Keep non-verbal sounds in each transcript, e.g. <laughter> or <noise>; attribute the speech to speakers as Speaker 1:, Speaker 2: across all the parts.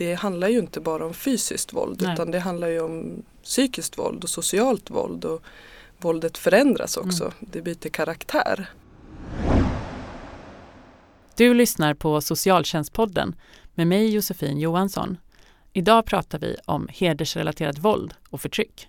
Speaker 1: det handlar ju inte bara om fysiskt våld
Speaker 2: Nej.
Speaker 1: utan det handlar ju om psykiskt våld och socialt våld och våldet förändras också.
Speaker 2: Mm.
Speaker 1: Det byter karaktär.
Speaker 2: Du lyssnar på Socialtjänstpodden med mig Josefin Johansson. Idag pratar vi om hedersrelaterat våld och förtryck.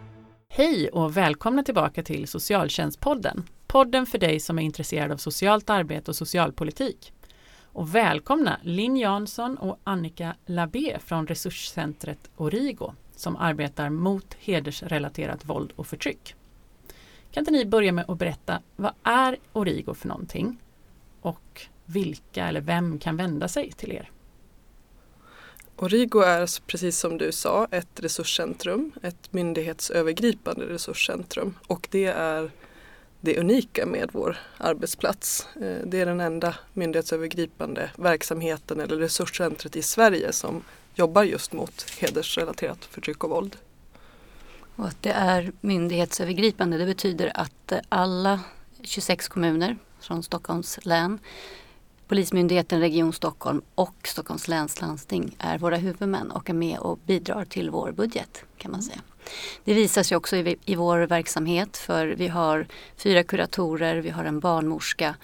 Speaker 2: Hej och välkomna tillbaka till Socialtjänstpodden. Podden för dig som är intresserad av socialt arbete och socialpolitik. Och välkomna Linn Jansson och Annika Labé från resurscentret Origo som arbetar mot hedersrelaterat våld och förtryck. Kan inte ni börja med att berätta vad är Origo för någonting och vilka eller vem kan vända sig till er?
Speaker 1: Origo är precis som du sa ett resurscentrum, ett myndighetsövergripande resurscentrum och det är det unika med vår arbetsplats. Eh, det är den enda myndighetsövergripande verksamheten eller resurscentret i Sverige som jobbar just mot hedersrelaterat förtryck och våld.
Speaker 3: Och att det är myndighetsövergripande det betyder att alla 26 kommuner från Stockholms län, Polismyndigheten Region Stockholm och Stockholms läns landsting är våra huvudmän och är med och bidrar till vår budget kan man säga. Det visar sig också i, i vår verksamhet för vi har fyra kuratorer, vi har en barnmorska,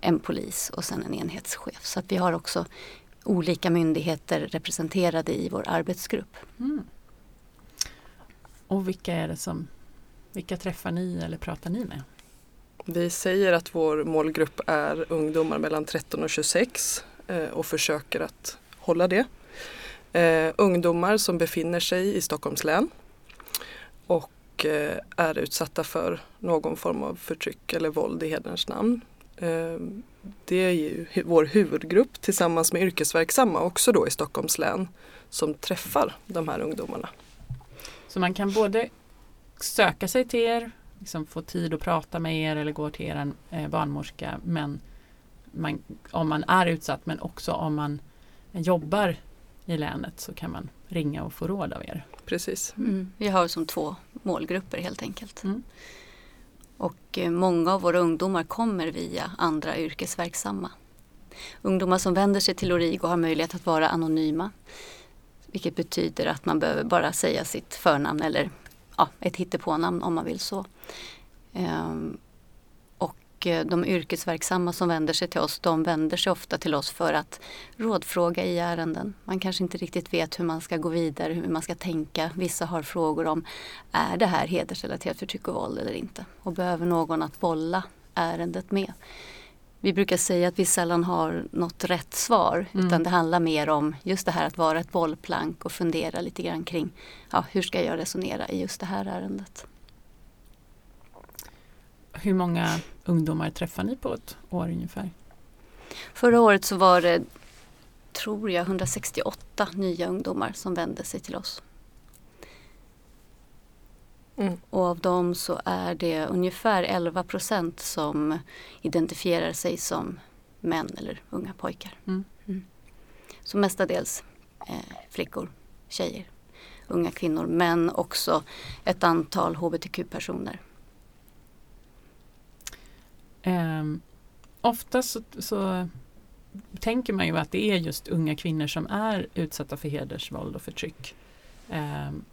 Speaker 3: en polis och sen en enhetschef. Så att vi har också olika myndigheter representerade i vår arbetsgrupp.
Speaker 2: Mm. Och vilka är det som, vilka träffar ni eller pratar ni med?
Speaker 1: Vi säger att vår målgrupp är ungdomar mellan 13 och 26 eh, och försöker att hålla det. Eh, ungdomar som befinner sig i Stockholms län och eh, är utsatta för någon form av förtryck eller våld i hederns namn. Det är ju vår huvudgrupp tillsammans med yrkesverksamma också då i Stockholms län som träffar de här ungdomarna.
Speaker 2: Så man kan både söka sig till er, liksom få tid att prata med er eller gå till er eh, barnmorska men man, om man är utsatt men också om man jobbar i länet så kan man ringa och få råd av er.
Speaker 1: Precis.
Speaker 3: Mm. Vi har som två målgrupper helt enkelt.
Speaker 2: Mm.
Speaker 3: Och eh, många av våra ungdomar kommer via andra yrkesverksamma. Ungdomar som vänder sig till Origo har möjlighet att vara anonyma. Vilket betyder att man behöver bara säga sitt förnamn eller ja, ett hittepånamn om man vill så. Ehm, och eh, de yrkesverksamma som vänder sig till oss, de vänder sig ofta till oss för att rådfråga i ärenden. Man kanske inte riktigt vet hur man ska gå vidare, hur man ska tänka. Vissa har frågor om, är det här hedersrelaterat förtryck och våld eller inte? Och behöver någon att bolla ärendet med. Vi brukar säga att vi sällan har något rätt svar
Speaker 2: Mm.
Speaker 3: utan det handlar mer om just det här att vara ett bollplank och fundera lite grann kring ja, hur ska jag resonera i just det här ärendet.
Speaker 2: Hur många ungdomar träffar ni på ett år ungefär?
Speaker 3: Förra året så var det, tror jag, 168 nya ungdomar som vände sig till oss.
Speaker 1: Mm.
Speaker 3: Och av dem så är det ungefär 11 procent som identifierar sig som män eller unga pojkar.
Speaker 2: Mm.
Speaker 3: Så mestadels eh, flickor, tjejer, unga kvinnor men också ett antal hbtq-personer.
Speaker 2: Um, ofta så, så tänker man ju att det är just unga kvinnor som är utsatta för hedersvåld och förtryck. Ehm,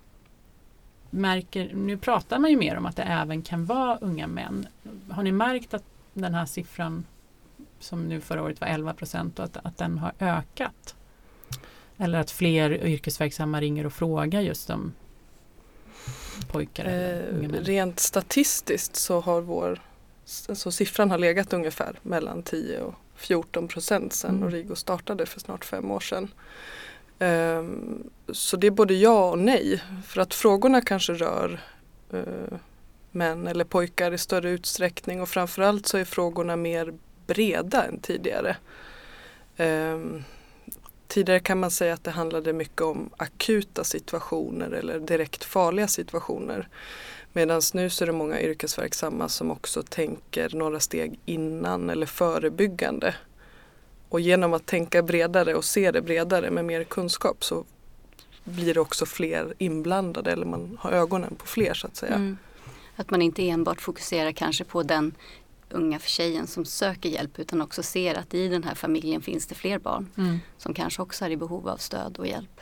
Speaker 2: märker, nu pratar man ju mer om att det även kan vara unga män. Har ni märkt att den här siffran som nu förra året var 11 procent och att, att den har ökat? Eller att fler yrkesverksamma ringer och frågar just om pojkar eller
Speaker 1: Eh, rent statistiskt så har vår så siffran har legat ungefär mellan 10 och 14 procent sedan
Speaker 2: Mm.
Speaker 1: Origo startade för snart fem år sedan. Ehm, så det är både ja och nej. För att frågorna kanske rör eh, män eller pojkar i större utsträckning och framförallt så är frågorna mer breda än tidigare. Ehm, tidigare kan man säga att det handlade mycket om akuta situationer eller direkt farliga situationer. Medan nu så är det många yrkesverksamma som också tänker några steg innan eller förebyggande. Och genom att tänka bredare och se det bredare med mer kunskap så blir det också fler inblandade eller man har ögonen på fler så att säga. Mm.
Speaker 3: Att man inte enbart fokuserar kanske på den unga tjejen som söker hjälp utan också ser att i den här familjen finns det fler barn mm. som kanske också är i behov av stöd och hjälp.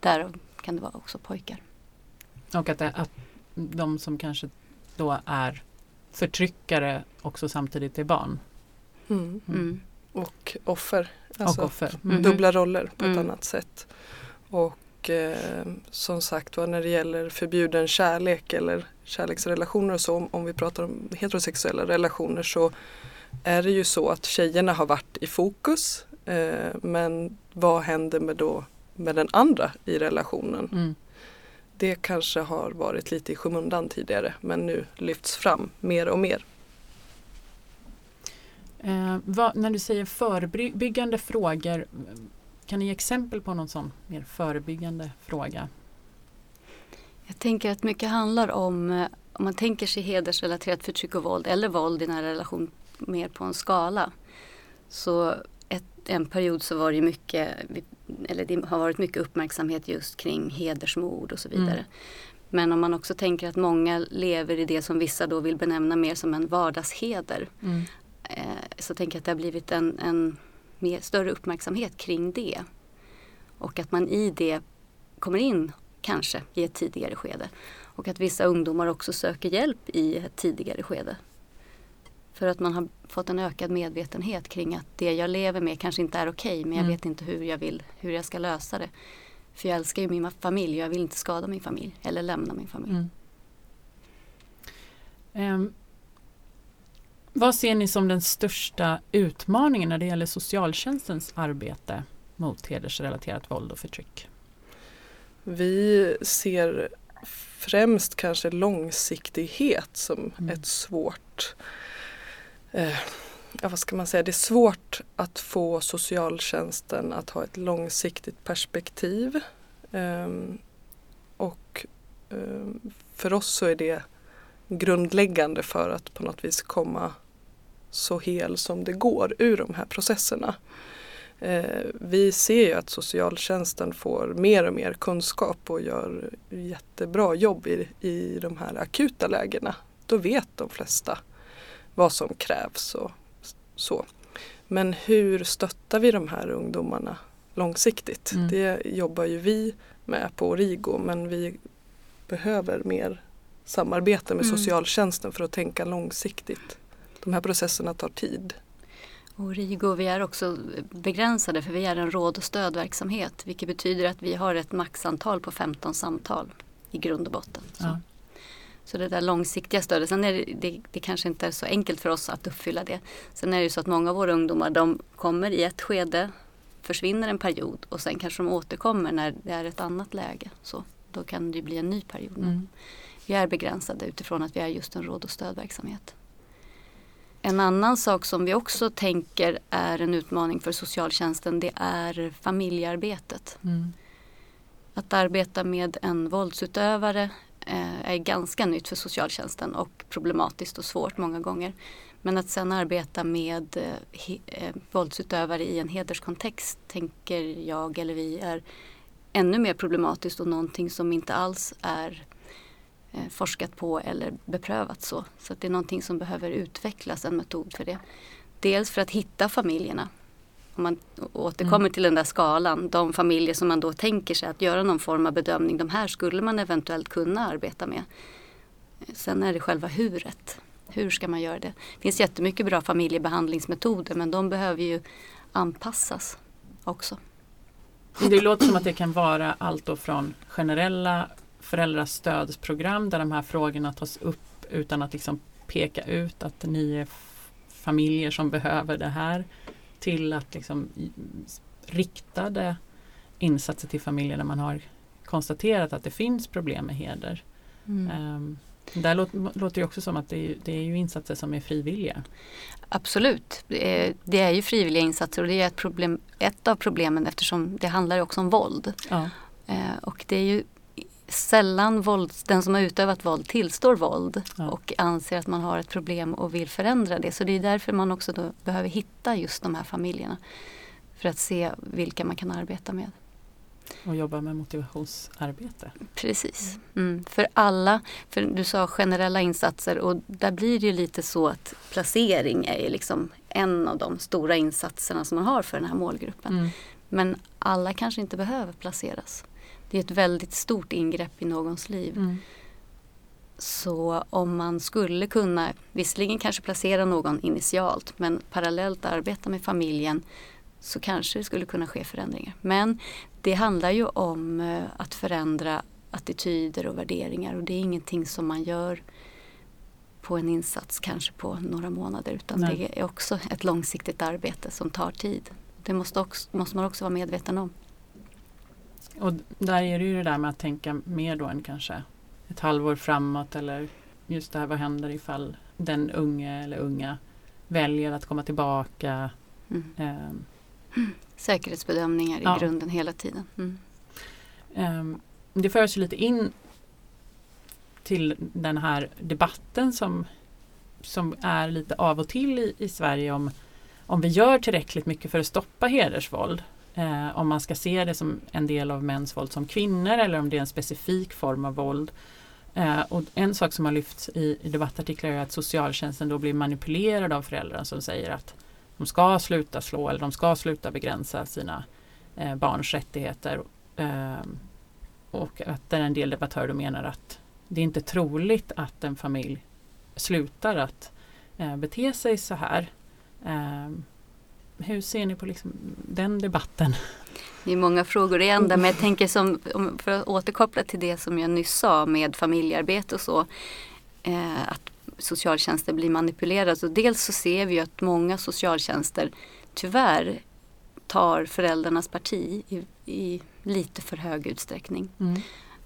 Speaker 3: Därav kan det vara också pojkar.
Speaker 2: Och att, det, att de som kanske då är förtryckare också samtidigt är barn.
Speaker 1: Mm. Och offer.
Speaker 2: Alltså och offer.
Speaker 1: Mm. Dubbla roller på ett mm. annat sätt. Och eh, som sagt var när det gäller förbjuden kärlek eller kärleksrelationer och så, om, om vi pratar om heterosexuella relationer så är det ju så att tjejerna har varit i fokus. Eh, men vad händer med då med den andra i relationen? Mm. Det kanske har varit lite i skymundan tidigare men nu lyfts fram mer och mer.
Speaker 2: Eh, vad, när du säger förebyggande frågor, kan ni ge exempel på någon sån mer förebyggande fråga?
Speaker 3: Jag tänker att mycket handlar om, eh, om man tänker sig hedersrelaterat förtryck och våld eller våld i nära relation mer på en skala. Så ett, en period så var det mycket, eller det har varit mycket uppmärksamhet just kring hedersmord och så vidare. Mm. Men om man också tänker att många lever i det som vissa då vill benämna mer som en vardagsheder. Mm. Eh, så tänker jag att det har blivit en, en mer, större uppmärksamhet kring det. Och att man i det kommer in kanske i ett tidigare skede. Och att vissa ungdomar också söker hjälp i ett tidigare skede. För att man har fått en ökad medvetenhet kring att det jag lever med kanske inte är okej okay, men jag mm. vet inte hur jag vill, hur jag ska lösa det. För jag älskar ju min familj och jag vill inte skada min familj eller lämna min familj. Mm.
Speaker 2: Um, vad ser ni som den största utmaningen när det gäller socialtjänstens arbete mot hedersrelaterat våld och förtryck?
Speaker 1: Vi ser främst kanske långsiktighet som mm. ett svårt eh, ja, vad ska man säga, det är svårt att få socialtjänsten att ha ett långsiktigt perspektiv. Um, och um, för oss så är det grundläggande för att på något vis komma så hel som det går ur de här processerna. Eh, vi ser ju att socialtjänsten får mer och mer kunskap och gör jättebra jobb i, i de här akuta lägena. Då vet de flesta vad som krävs och så. Men hur stöttar vi de här ungdomarna långsiktigt? Mm. Det jobbar ju vi med på Origo men vi behöver mer samarbete med mm. socialtjänsten för att tänka långsiktigt. De här processerna tar tid.
Speaker 3: Och RIGO, vi är också begränsade för vi är en råd och stödverksamhet vilket betyder att vi har ett maxantal på 15 samtal i grund och botten. Så, ja. så det där långsiktiga stödet, sen är det, det, det, kanske inte är så enkelt för oss att uppfylla det. Sen är det så att många av våra ungdomar de kommer i ett skede, försvinner en period och sen kanske de återkommer när det är ett annat läge. Så då kan det bli en ny period. Mm. Vi är begränsade utifrån att vi är just en råd och stödverksamhet. En annan sak som vi också tänker är en utmaning för socialtjänsten det är familjearbetet. Mm. Att arbeta med en våldsutövare eh, är ganska nytt för socialtjänsten och problematiskt och svårt många gånger. Men att sen arbeta med eh, eh, våldsutövare i en hederskontext tänker jag eller vi är ännu mer problematiskt och någonting som inte alls är forskat på eller beprövat så. Så det är någonting som behöver utvecklas, en metod för det. Dels för att hitta familjerna. Om man återkommer mm. till den där skalan, de familjer som man då tänker sig att göra någon form av bedömning, de här skulle man eventuellt kunna arbeta med. Sen är det själva huret. Hur ska man göra det? Det finns jättemycket bra familjebehandlingsmetoder men de behöver ju anpassas också.
Speaker 2: Det låter som att det kan vara allt då från generella föräldrastödsprogram där de här frågorna tas upp utan att liksom peka ut att ni är familjer som behöver det här till att liksom riktade insatser till familjer där man har konstaterat att det finns problem med heder. Mm. Um, Där låter, det också som att det är, det är ju insatser som är frivilliga.
Speaker 3: Absolut. Det är, det är ju frivilliga insatser och det är ett, problem, ett av problemen eftersom det handlar också om våld.
Speaker 2: Ja.
Speaker 3: Eh, och det är ju sällan våld, den som har utövat våld tillstår våld
Speaker 2: Ja.
Speaker 3: och anser att man har ett problem och vill förändra det. Så det är därför man också då behöver hitta just de här familjerna. För att se vilka man kan arbeta med.
Speaker 2: Och jobba med motivationsarbete.
Speaker 3: Precis. Mm. För alla, för du sa generella insatser och där blir det ju lite så att placering är liksom en av de stora insatserna som man har för den här målgruppen.
Speaker 2: Mm.
Speaker 3: Men alla kanske inte behöver placeras. Det är ett väldigt stort ingrepp i någons liv.
Speaker 2: Mm.
Speaker 3: Så om man skulle kunna, visserligen kanske placera någon initialt men parallellt arbeta med familjen så kanske det skulle kunna ske förändringar. Men det handlar ju om eh, att förändra attityder och värderingar och det är ingenting som man gör på en insats kanske på några månader utan
Speaker 2: Nej.
Speaker 3: det är också ett långsiktigt arbete som tar tid. Det måste, också, måste man också vara medveten om.
Speaker 2: Och där är det ju det där med att tänka mer då än kanske ett halvår framåt eller just det här vad händer ifall den unge eller unga väljer att komma tillbaka.
Speaker 3: Mm.
Speaker 2: Ehm,
Speaker 3: Säkerhetsbedömningar i
Speaker 2: Ja.
Speaker 3: grunden hela tiden. Mm.
Speaker 2: ehm, det för oss lite in till den här debatten som, som är lite av och till i, i Sverige om, om vi gör tillräckligt mycket för att stoppa hedersvåld. Eh, om man ska se det som en del av mäns våld som kvinnor eller om det är en specifik form av våld. Eh, och en sak som har lyfts i, i debattartiklar är att socialtjänsten då blir manipulerad av föräldrar som säger att de ska sluta slå eller de ska sluta begränsa sina eh, barns rättigheter. Eh, och att en del debattörer då menar att det är inte troligt att en familj slutar att eh, bete sig så här. Eh, hur ser ni på liksom den debatten?
Speaker 3: Det är många frågor i en där, men jag tänker som, om- för att återkoppla till det som jag nyss sa med familjearbete och så. Eh, att socialtjänster blir manipulerade. Så dels så ser vi att många socialtjänster tyvärr tar föräldrarnas parti i, i lite för hög utsträckning.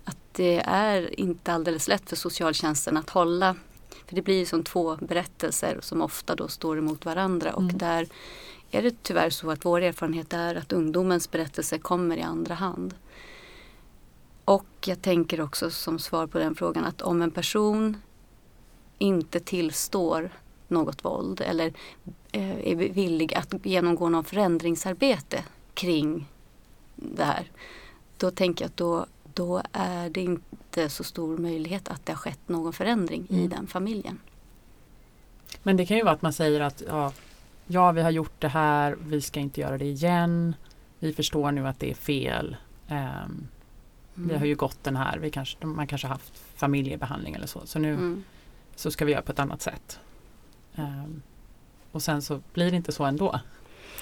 Speaker 3: Att det är inte alldeles lätt för socialtjänsten att hålla för det blir som två berättelser som ofta då står emot varandra och
Speaker 2: Mm.
Speaker 3: där är det tyvärr så att vår erfarenhet är att ungdomens berättelse kommer i andra hand. Och jag tänker också som svar på den frågan att om en person inte tillstår något våld eller eh, är villig att genomgå någon förändringsarbete kring det här. Då tänker jag att då, då är det inte så stor möjlighet att det har skett någon förändring i
Speaker 2: Mm.
Speaker 3: den familjen.
Speaker 2: Men det kan ju vara att man säger att ja, ja, vi har gjort det här, vi ska inte göra det igen. Vi förstår nu att det är fel. Ehm, Vi har ju gått den här, vi kanske, man kanske har haft familjebehandling eller så. Så nu
Speaker 3: Mm.
Speaker 2: så ska vi göra på ett annat sätt. Ehm, och sen så blir det inte så ändå.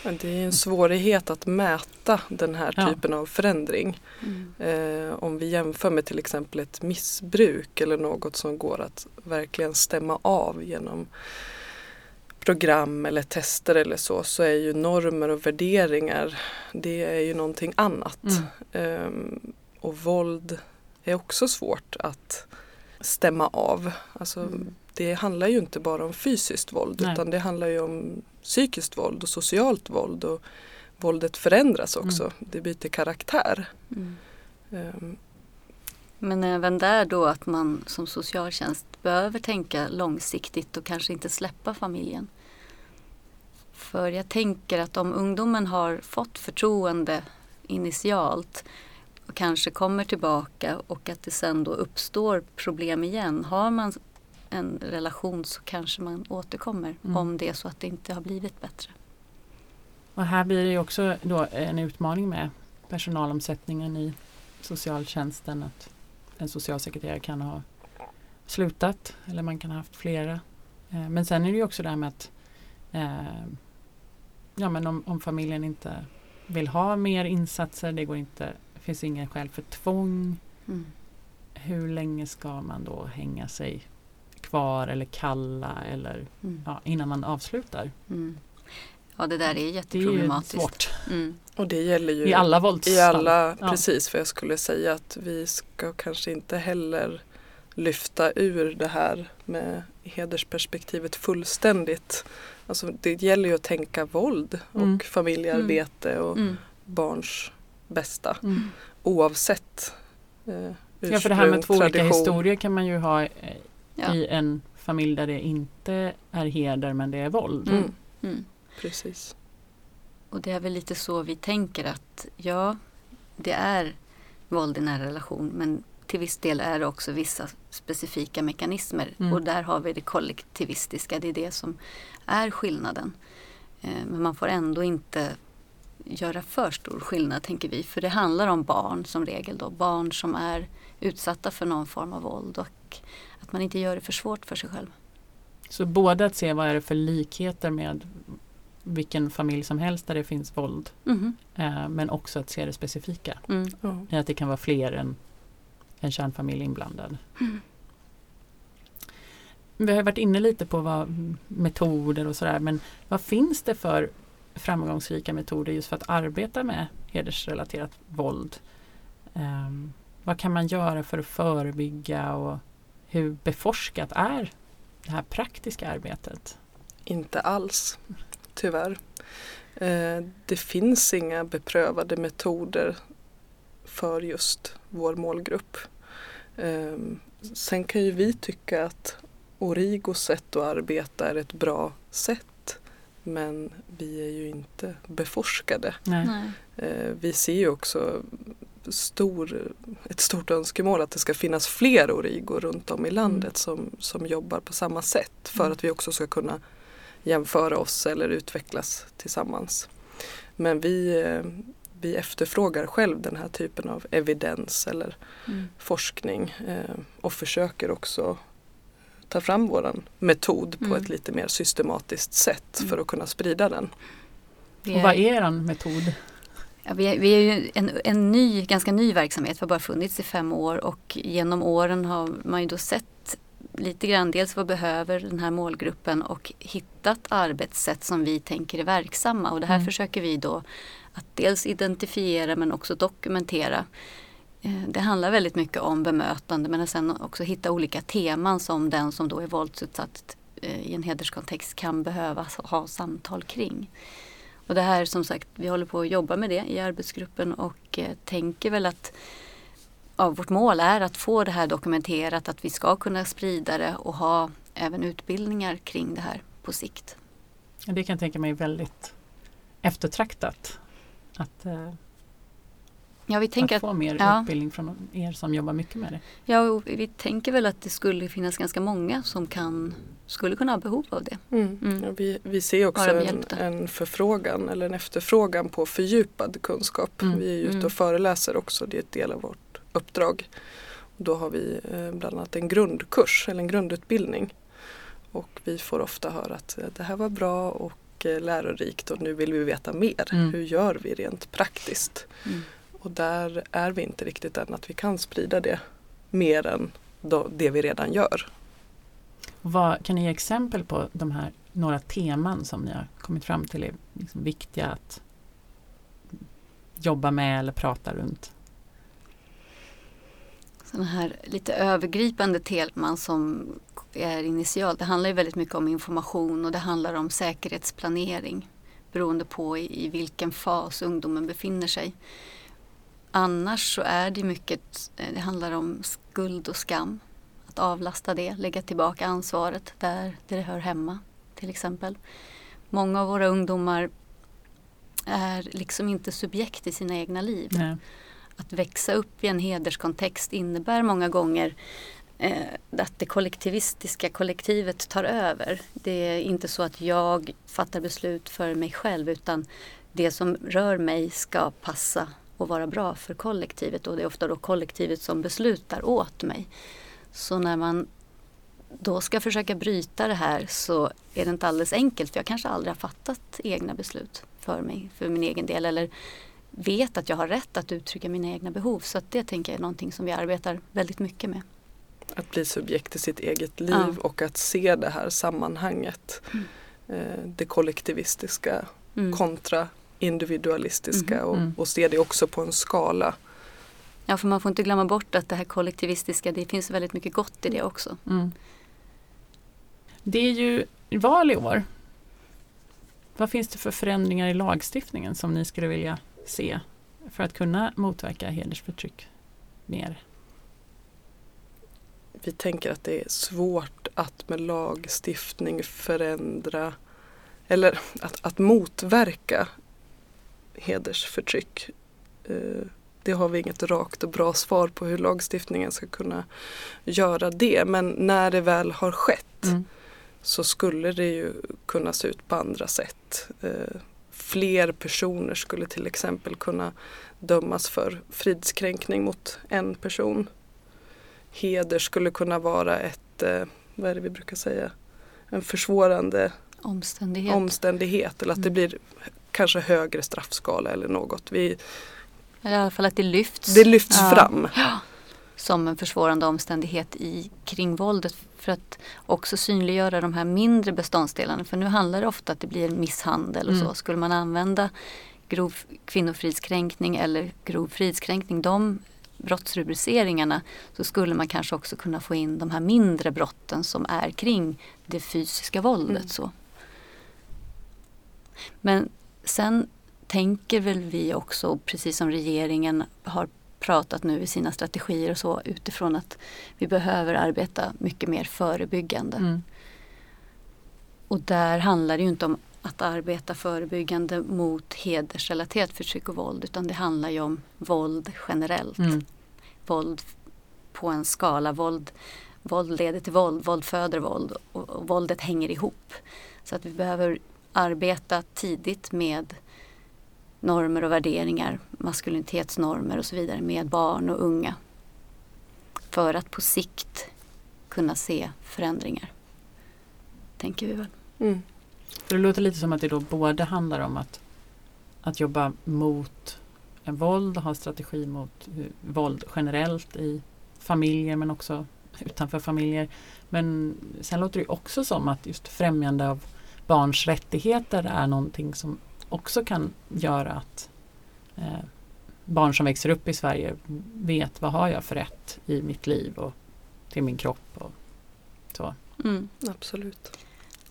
Speaker 1: Men Det är en svårighet att mäta den här
Speaker 2: Ja.
Speaker 1: typen av förändring.
Speaker 3: Mm.
Speaker 1: Eh, om vi jämför med till exempel ett missbruk eller något som går att verkligen stämma av genom program eller tester eller så, så är ju normer och värderingar, det är ju någonting annat.
Speaker 2: Mm.
Speaker 1: Ehm, och våld är också svårt att stämma av. Alltså,
Speaker 3: Mm.
Speaker 1: Det handlar ju inte bara om fysiskt våld
Speaker 2: Nej.
Speaker 1: utan det handlar ju om psykiskt våld och socialt våld. Och våldet förändras också,
Speaker 2: Mm.
Speaker 1: det byter karaktär. Ehm,
Speaker 3: Men även där då att man som socialtjänst behöver tänka långsiktigt och kanske inte släppa familjen. För jag tänker att om ungdomen har fått förtroende initialt och kanske kommer tillbaka och att det sen då uppstår problem igen. Har man en relation så kanske man återkommer
Speaker 2: Mm.
Speaker 3: om det är så att det inte har blivit bättre.
Speaker 2: Och här blir det ju också då en utmaning med personalomsättningen i socialtjänsten. Att en socialsekreterare kan ha slutat eller man kan ha haft flera. Eh, Men sen är det ju också det här med att eh, ja, men om, om familjen inte vill ha mer insatser, det går inte, finns ingen skäl för tvång.
Speaker 3: Mm.
Speaker 2: Hur länge ska man då hänga sig kvar eller kalla eller
Speaker 3: Mm.
Speaker 2: ja, innan man avslutar?
Speaker 3: Mm. Ja det där är
Speaker 2: Det är
Speaker 3: jätteproblematiskt. Mm.
Speaker 1: och det gäller ju
Speaker 2: i alla våldsfall.
Speaker 1: I alla,
Speaker 2: Ja.
Speaker 1: precis för jag skulle säga att vi ska kanske inte heller lyfta ur det här med hedersperspektivet fullständigt. Alltså det gäller ju att tänka våld och
Speaker 2: Mm.
Speaker 1: familjearbete och
Speaker 3: Mm.
Speaker 1: barns bästa
Speaker 2: Mm.
Speaker 1: oavsett eh,
Speaker 2: Ja, för det här med två olika
Speaker 1: tradition.
Speaker 2: historier kan man ju ha eh,
Speaker 3: Ja.
Speaker 2: i en familj där det inte är heder men det är våld.
Speaker 1: Mm,
Speaker 3: Mm.
Speaker 1: precis.
Speaker 3: Och det är väl lite så vi tänker att ja, det är våld i nära relation men till viss del är det också vissa specifika mekanismer
Speaker 2: Mm.
Speaker 3: och där har vi det kollektivistiska, det är det som är skillnaden. Eh, Men man får ändå inte göra för stor skillnad tänker vi för det handlar om barn som regel då, barn som är utsatta för någon form av våld och att man inte gör det för svårt för sig själv.
Speaker 2: Så både att se vad är det för likheter med vilken familj som helst där det finns våld eh, men också att se det specifika.
Speaker 3: Mm.
Speaker 1: Ja.
Speaker 2: Att det kan vara fler än en kärnfamilj inblandad.
Speaker 3: Mm.
Speaker 2: Vi har varit inne lite på vad metoder och sådär men vad finns det för framgångsrika metoder just för att arbeta med hedersrelaterat våld? Ehm, vad kan man göra för att förebygga och hur beforskat är det här praktiska arbetet?
Speaker 1: Inte alls, tyvärr. Eh, det finns inga beprövade metoder för just vår målgrupp. Eh, sen kan ju vi tycka att Origos sätt att arbeta är ett bra sätt. Men vi är ju inte beforskade.
Speaker 2: Nej.
Speaker 3: Nej.
Speaker 1: Eh, vi ser ju också stor, ett stort önskemål att det ska finnas fler Origo runt om i landet som, som jobbar på samma sätt för
Speaker 2: Mm.
Speaker 1: att vi också ska kunna jämföra oss eller utvecklas tillsammans. Men vi, eh, vi efterfrågar själv den här typen av evidens eller
Speaker 3: Mm.
Speaker 1: forskning eh, och försöker också ta fram våran metod på
Speaker 3: Mm.
Speaker 1: ett lite mer systematiskt sätt
Speaker 3: Mm.
Speaker 1: för att kunna sprida den.
Speaker 2: Och vad är er metod?
Speaker 3: Ja, vi, är, vi är ju en, en ny, ganska ny verksamhet, vi har bara funnits i fem år och genom åren har man ju då sett lite grann dels vad behöver den här målgruppen och hittat arbetssätt som vi tänker är verksamma och det här
Speaker 2: Mm.
Speaker 3: försöker vi då att dels identifiera men också dokumentera. Eh, det handlar väldigt mycket om bemötande men sen också hitta olika teman som den som då är våldsutsatt eh, i en hederskontext kan behöva ha samtal kring. Och det här som sagt, vi håller på att jobba med det i arbetsgruppen och eh, tänker väl att ja, vårt mål är att få det här dokumenterat, att vi ska kunna sprida det och ha även utbildningar kring det här på sikt.
Speaker 2: Det kan jag tänka mig är väldigt eftertraktat. Att, eh,
Speaker 3: Ja, vi tänker
Speaker 2: att
Speaker 3: att,
Speaker 2: få mer
Speaker 3: ja.
Speaker 2: utbildning från er som jobbar mycket med det.
Speaker 3: ja, vi tänker väl att det skulle finnas ganska många som kan, skulle kunna ha behov av det. Mm.
Speaker 1: Ja, vi, vi ser också en, en förfrågan eller en efterfrågan på fördjupad kunskap.
Speaker 2: Mm.
Speaker 1: Vi är ju ute
Speaker 3: Mm.
Speaker 1: och föreläser också, det är ett del av vårt uppdrag. Då har vi eh, bland annat en grundkurs eller en grundutbildning. Och vi får ofta höra att eh, det här var bra och lärorikt och nu vill vi veta mer.
Speaker 2: Mm.
Speaker 1: Hur gör vi rent praktiskt?
Speaker 3: Mm.
Speaker 1: Och där är vi inte riktigt än att vi kan sprida det mer än då, det vi redan gör.
Speaker 2: Vad, kan ni ge exempel på de här några teman som ni har kommit fram till är liksom viktiga att jobba med eller prata runt?
Speaker 3: Sådana här lite övergripande teman som är initialt. Det handlar ju väldigt mycket om information och det handlar om säkerhetsplanering beroende på i, vilken fas ungdomen befinner sig. Annars så är det mycket, eh, det handlar om skuld och skam. Att avlasta det, lägga tillbaka ansvaret där det hör hemma till exempel. Många av våra ungdomar är liksom inte subjekt i sina egna liv
Speaker 2: Nej
Speaker 3: att växa upp i en hederskontext innebär många gånger eh, att det kollektivistiska kollektivet tar över. Det är inte så att jag fattar beslut för mig själv utan det som rör mig ska passa och vara bra för kollektivet och det är ofta då kollektivet som beslutar åt mig. Så när man då ska försöka bryta det här så är det inte alldeles enkelt för jag kanske aldrig har fattat egna beslut för mig, för min egen del eller vet att jag har rätt att uttrycka mina egna behov. Så att det tänker jag är någonting som vi arbetar väldigt mycket med.
Speaker 1: Att bli subjekt i sitt eget liv
Speaker 3: Ja.
Speaker 1: och att se det här sammanhanget.
Speaker 3: Mm.
Speaker 1: Eh, det kollektivistiska
Speaker 3: Mm.
Speaker 1: kontra individualistiska
Speaker 3: Mhm.
Speaker 1: och,
Speaker 2: Mm.
Speaker 1: och se det också på en skala.
Speaker 3: Ja, för man får inte glömma bort att det här kollektivistiska, det finns väldigt mycket gott i det också.
Speaker 2: Mm. Det är ju val i år. Vad finns det för förändringar i lagstiftningen som ni skulle vilja se för att kunna motverka hedersförtryck mer?
Speaker 1: Vi tänker att det är svårt att med lagstiftning förändra eller att, att motverka hedersförtryck. Eh, det har vi inget rakt och bra svar på hur lagstiftningen ska kunna göra det. Men när det väl har skett mm. så skulle det ju kunna se ut på andra sätt. Fler personer skulle till exempel kunna dömas för fridskränkning mot en person. Heder skulle kunna vara ett, eh, vad är det vi brukar säga, en försvårande
Speaker 3: omständighet,
Speaker 1: omständighet eller att det mm. blir kanske högre straffskala eller något. Vi,
Speaker 3: i alla fall att det lyfts.
Speaker 1: Det lyfts ja. fram. <gasps>
Speaker 3: Som en försvårande omständighet i, kring våldet för att också synliggöra de här mindre beståndsdelarna. För nu handlar det ofta att det blir misshandel och mm. så. Skulle man använda grov kvinnofridskränkning eller grov fridskränkning, de brottsrubriceringarna så skulle man kanske också kunna få in de här mindre brotten som är kring det fysiska våldet. Mm. Så. Men sen tänker väl vi också, precis som regeringen har pratat nu i sina strategier och så utifrån att vi behöver arbeta mycket mer förebyggande. Mm. Och där handlar det ju inte om att arbeta förebyggande mot hedersrelaterat förtryck och våld utan det handlar ju om våld generellt. Mm. Våld på en skala. Våld, våld leder till våld, våld föder våld och, och våldet hänger ihop. Så att vi behöver arbeta tidigt med normer och värderingar, maskulinitetsnormer och så vidare med barn och unga. För att på sikt kunna se förändringar. Tänker vi väl. Mm.
Speaker 2: För det låter lite som att det då både handlar om att, att jobba mot en våld, ha strategi mot våld generellt i familjer men också utanför familjer. Men sen låter det också som att just främjande av barns rättigheter är någonting som också kan göra att eh, barn som växer upp i Sverige vet vad har jag för rätt i mitt liv och till min kropp. Och så.
Speaker 1: Mm, absolut.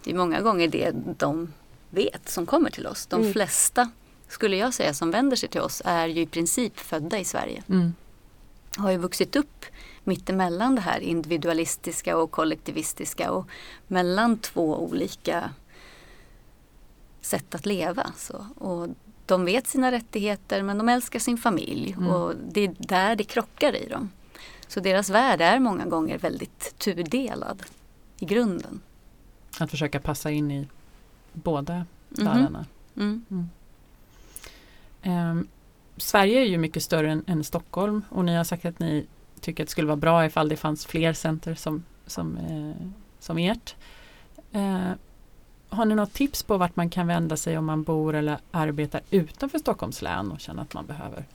Speaker 3: Det är många gånger det de vet som kommer till oss. De mm. flesta, skulle jag säga, som vänder sig till oss är ju i princip födda i Sverige. Mm. Har ju vuxit upp mittemellan det här individualistiska och kollektivistiska och mellan två olika sätt att leva. Så. Och de vet sina rättigheter men de älskar sin familj mm. och det är där det krockar i dem. Så deras värld är många gånger väldigt tudelad i grunden.
Speaker 2: Att försöka passa in i båda mm världarna. Mm. Um, Sverige är ju mycket större än, än, Stockholm och ni har sagt att ni tycker att det skulle vara bra ifall det fanns fler center som, som, eh, som ert. Eh, har ni något tips på vart man kan vända sig om man bor eller arbetar utanför Stockholms län och känner att man behöver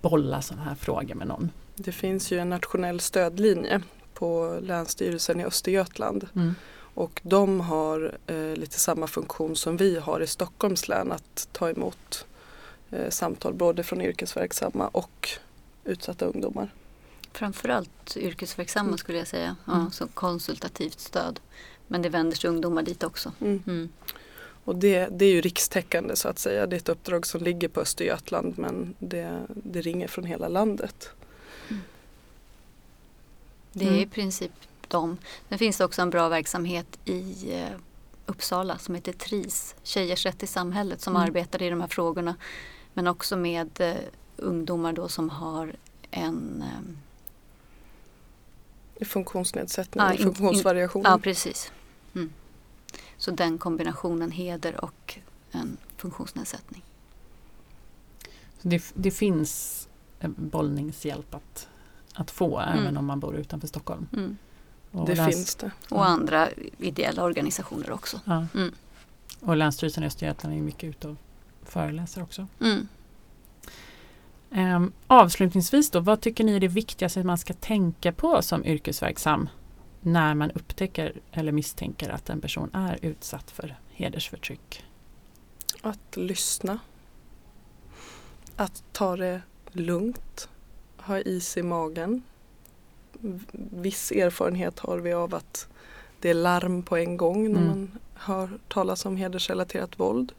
Speaker 2: bolla sådana här frågor med någon?
Speaker 1: Det finns ju en nationell stödlinje på Länsstyrelsen i Östergötland. Mm. Och de har eh, lite samma funktion som vi har i Stockholms län att ta emot eh, samtal både från yrkesverksamma och utsatta ungdomar.
Speaker 3: Framförallt yrkesverksamma mm. skulle jag säga, ja, mm. som konsultativt stöd. Men det vänder sig ungdomar dit också. Mm. Mm.
Speaker 1: Och det, det är ju rikstäckande så att säga. Det är ett uppdrag som ligger på Östergötland men det, det ringer från hela landet. Mm.
Speaker 3: Det är i princip de. Sen finns det också en bra verksamhet i eh, Uppsala som heter TRIS, Tjejers rätt i samhället, som mm. arbetar i de här frågorna. Men också med eh, ungdomar då som har en eh,
Speaker 1: funktionsnedsättning, ja, funktionsvariation.
Speaker 3: ja, precis. Mm. Så den kombinationen heder och en funktionsnedsättning.
Speaker 2: Så det, det finns bollningshjälp att, att få mm. även om man bor utanför Stockholm? Mm.
Speaker 1: det läns- finns det.
Speaker 3: Och ja. andra ideella organisationer också. Ja. Mm.
Speaker 2: Och Länsstyrelsen i Östergötland är mycket ute och föreläser också. Um, avslutningsvis då, vad tycker ni är det viktigaste man ska tänka på som yrkesverksam när man upptäcker eller misstänker att en person är utsatt för hedersförtryck?
Speaker 1: Att lyssna. Att ta det lugnt. ha is i magen. Viss erfarenhet har vi av att det är larm på en gång när
Speaker 2: Mm.
Speaker 1: man hör talas om hedersrelaterat våld.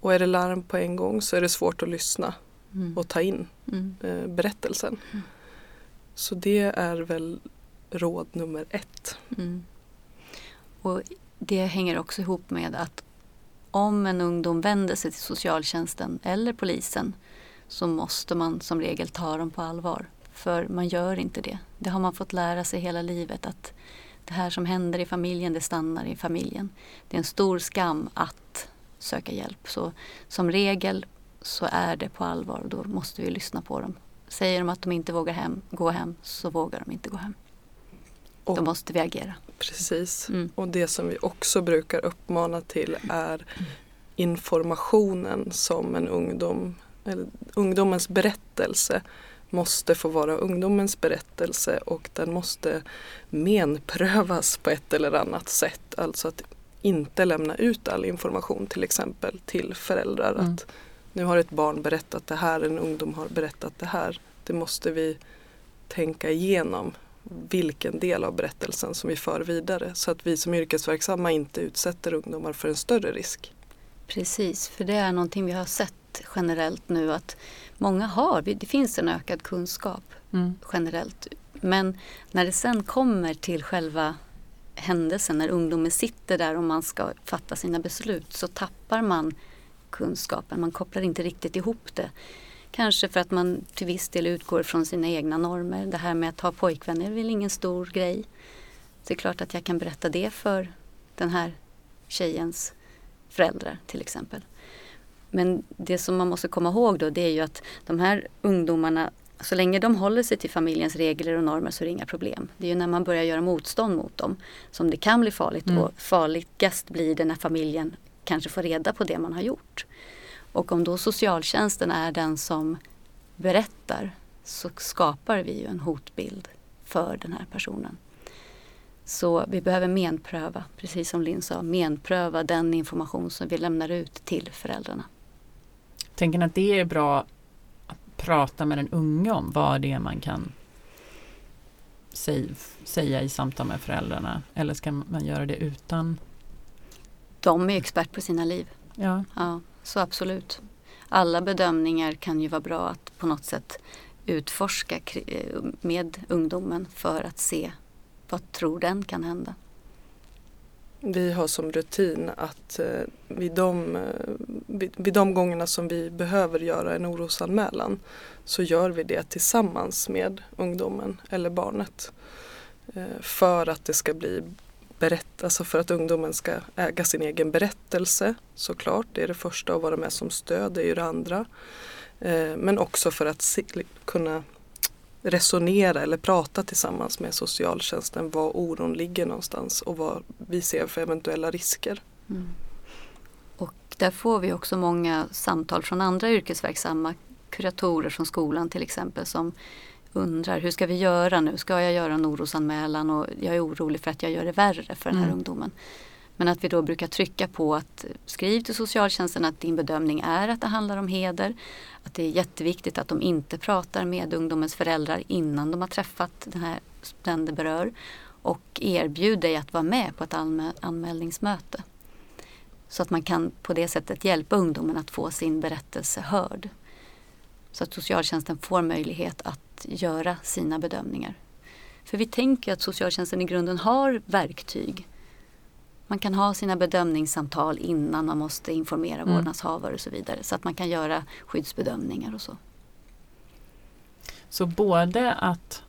Speaker 1: Och är det larm på en gång så är det svårt att lyssna
Speaker 3: Mm.
Speaker 1: och ta in
Speaker 3: Mm.
Speaker 1: eh, berättelsen.
Speaker 3: Mm.
Speaker 1: Så det är väl råd nummer ett.
Speaker 3: Mm. Och det hänger också ihop med att om en ungdom vänder sig till socialtjänsten eller polisen så måste man som regel ta dem på allvar. För man gör inte det. Det har man fått lära sig hela livet att det här som händer i familjen, det stannar i familjen. Det är en stor skam att söka hjälp. Så som regel så är det på allvar och då måste vi lyssna på dem. Säger de att de inte vågar hem, gå hem så vågar de inte gå hem.
Speaker 1: Och,
Speaker 3: Då måste vi agera.
Speaker 1: Precis.
Speaker 3: Mm.
Speaker 1: Och det som vi också brukar uppmana till är informationen som en ungdom, eller ungdomens berättelse måste få vara ungdomens berättelse och den måste menprövas på ett eller annat sätt. Alltså att inte lämna ut all information till exempel till föräldrar.
Speaker 2: Mm.
Speaker 1: Att nu har ett barn berättat det här, en ungdom har berättat det här. Det måste vi tänka igenom vilken del av berättelsen som vi för vidare så att vi som yrkesverksamma inte utsätter ungdomar för en större risk.
Speaker 3: Precis, för det är någonting vi har sett generellt nu att många har, det finns en ökad kunskap
Speaker 2: Mm.
Speaker 3: generellt. Men när det sen kommer till själva händelsen, när ungdomen sitter där och man ska fatta sina beslut så tappar man kunskapen. Man kopplar inte riktigt ihop det. Kanske för att man till viss del utgår från sina egna normer. Det här med att ha pojkvänner är väl ingen stor grej. Det är klart att jag kan berätta det för den här tjejens föräldrar till exempel. Men det som man måste komma ihåg då det är ju att de här ungdomarna så länge de håller sig till familjens regler och normer så är det inga problem. Det är ju när man börjar göra motstånd mot dem som det kan bli farligt
Speaker 2: Mm.
Speaker 3: och farligast blir det när familjen kanske får reda på det man har gjort. Och om då socialtjänsten är den som berättar så skapar vi ju en hotbild för den här personen. Så vi behöver menpröva, precis som Linn sa, menpröva den information som vi lämnar ut till föräldrarna.
Speaker 2: Tänker ni att det är bra att prata med den unge om vad det är man kan säga i samtal med föräldrarna? Eller ska man göra det utan?
Speaker 3: De är expert på sina liv.
Speaker 2: Ja,
Speaker 3: Ja, så absolut. Alla bedömningar kan ju vara bra att på något sätt utforska eh, med ungdomen för att se vad tror den kan hända.
Speaker 1: Vi har som rutin att eh, vid, de, eh, vid, de gångerna som vi behöver göra en orosanmälan så gör vi det tillsammans med ungdomen eller barnet. För att det ska bli berätta, alltså för att ungdomen ska äga sin egen berättelse såklart. Det är det första att vara med som stöd, det är ju det andra. Eh, men också för att se, kunna resonera eller prata tillsammans med socialtjänsten var oron ligger någonstans och vad vi ser för eventuella risker.
Speaker 3: Mm. Och där får vi också många samtal från andra yrkesverksamma kuratorer från skolan till exempel som undrar hur ska vi göra nu? Ska jag göra en orosanmälan och jag är orolig för att jag gör det värre för den här
Speaker 2: Mm.
Speaker 3: ungdomen. Men att vi då brukar trycka på att skriv till socialtjänsten att din bedömning är att det handlar om heder. Att det är jätteviktigt att de inte pratar med ungdomens föräldrar innan de har träffat den, här, den det berör. Och erbjud dig att vara med på ett anmä- anmälningsmöte. Så att man kan på det sättet hjälpa ungdomen att få sin berättelse hörd. Så att socialtjänsten får möjlighet att göra sina bedömningar. För vi tänker att socialtjänsten i grunden har verktyg. Man kan ha sina bedömningssamtal innan man måste informera
Speaker 2: Mm.
Speaker 3: vårdnadshavare och så vidare. Så att man kan göra skyddsbedömningar och så.
Speaker 2: så både att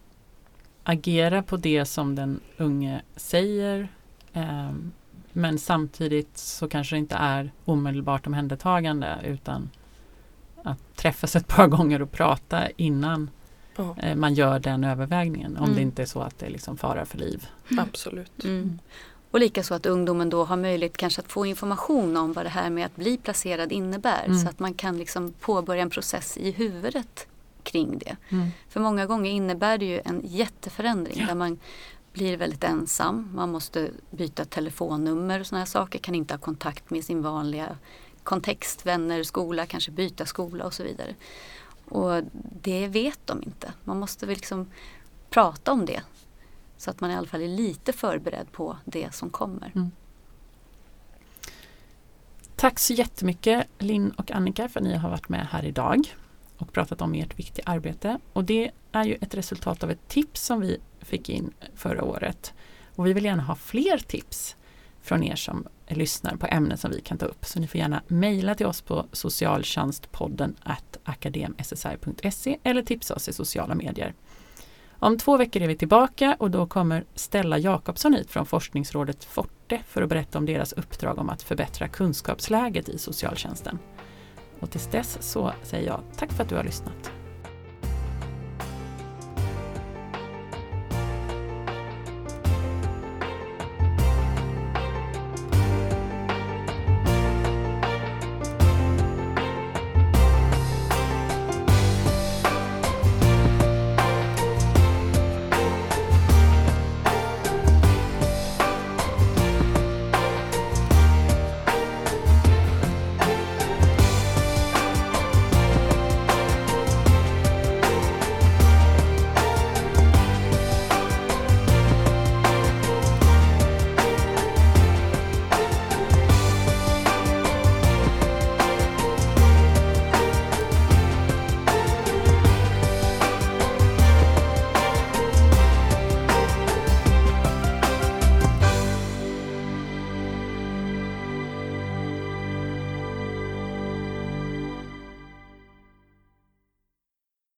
Speaker 2: agera på det som den unge säger ehm, men samtidigt så kanske det inte är omedelbart omhändertagande utan att träffas ett par gånger och prata innan eh, man gör den övervägningen. Om
Speaker 3: Mm.
Speaker 2: det inte är så att det är liksom fara för liv.
Speaker 1: absolut.
Speaker 3: Mm. Och likaså att ungdomen då har möjlighet kanske att få information om vad det här med att bli placerad innebär.
Speaker 2: Mm.
Speaker 3: Så att man kan liksom påbörja en process i huvudet kring det.
Speaker 2: Mm.
Speaker 3: För många gånger innebär det ju en jätteförändring
Speaker 2: Ja.
Speaker 3: där man blir väldigt ensam. Man måste byta telefonnummer och sådana här saker. Kan inte ha kontakt med sin vanliga kontext, vänner, skola, kanske byta skola och så vidare. Och det vet de inte. Man måste väl liksom prata om det. Så att man i alla fall är lite förberedd på det som kommer.
Speaker 2: Mm. Tack så jättemycket Linn och Annika för att ni har varit med här idag och pratat om ert viktiga arbete. Och det är ju ett resultat av ett tips som vi fick in förra året. Och vi vill gärna ha fler tips från er som lyssnar på ämnen som vi kan ta upp. Så ni får gärna mejla till oss på socialtjänstpodden akademssi.se eller tipsa oss i sociala medier. Om två veckor är vi tillbaka och då kommer Stella Jakobsson hit från forskningsrådet Forte för att berätta om deras uppdrag om att förbättra kunskapsläget i socialtjänsten. Och tills dess så säger jag tack för att du har lyssnat.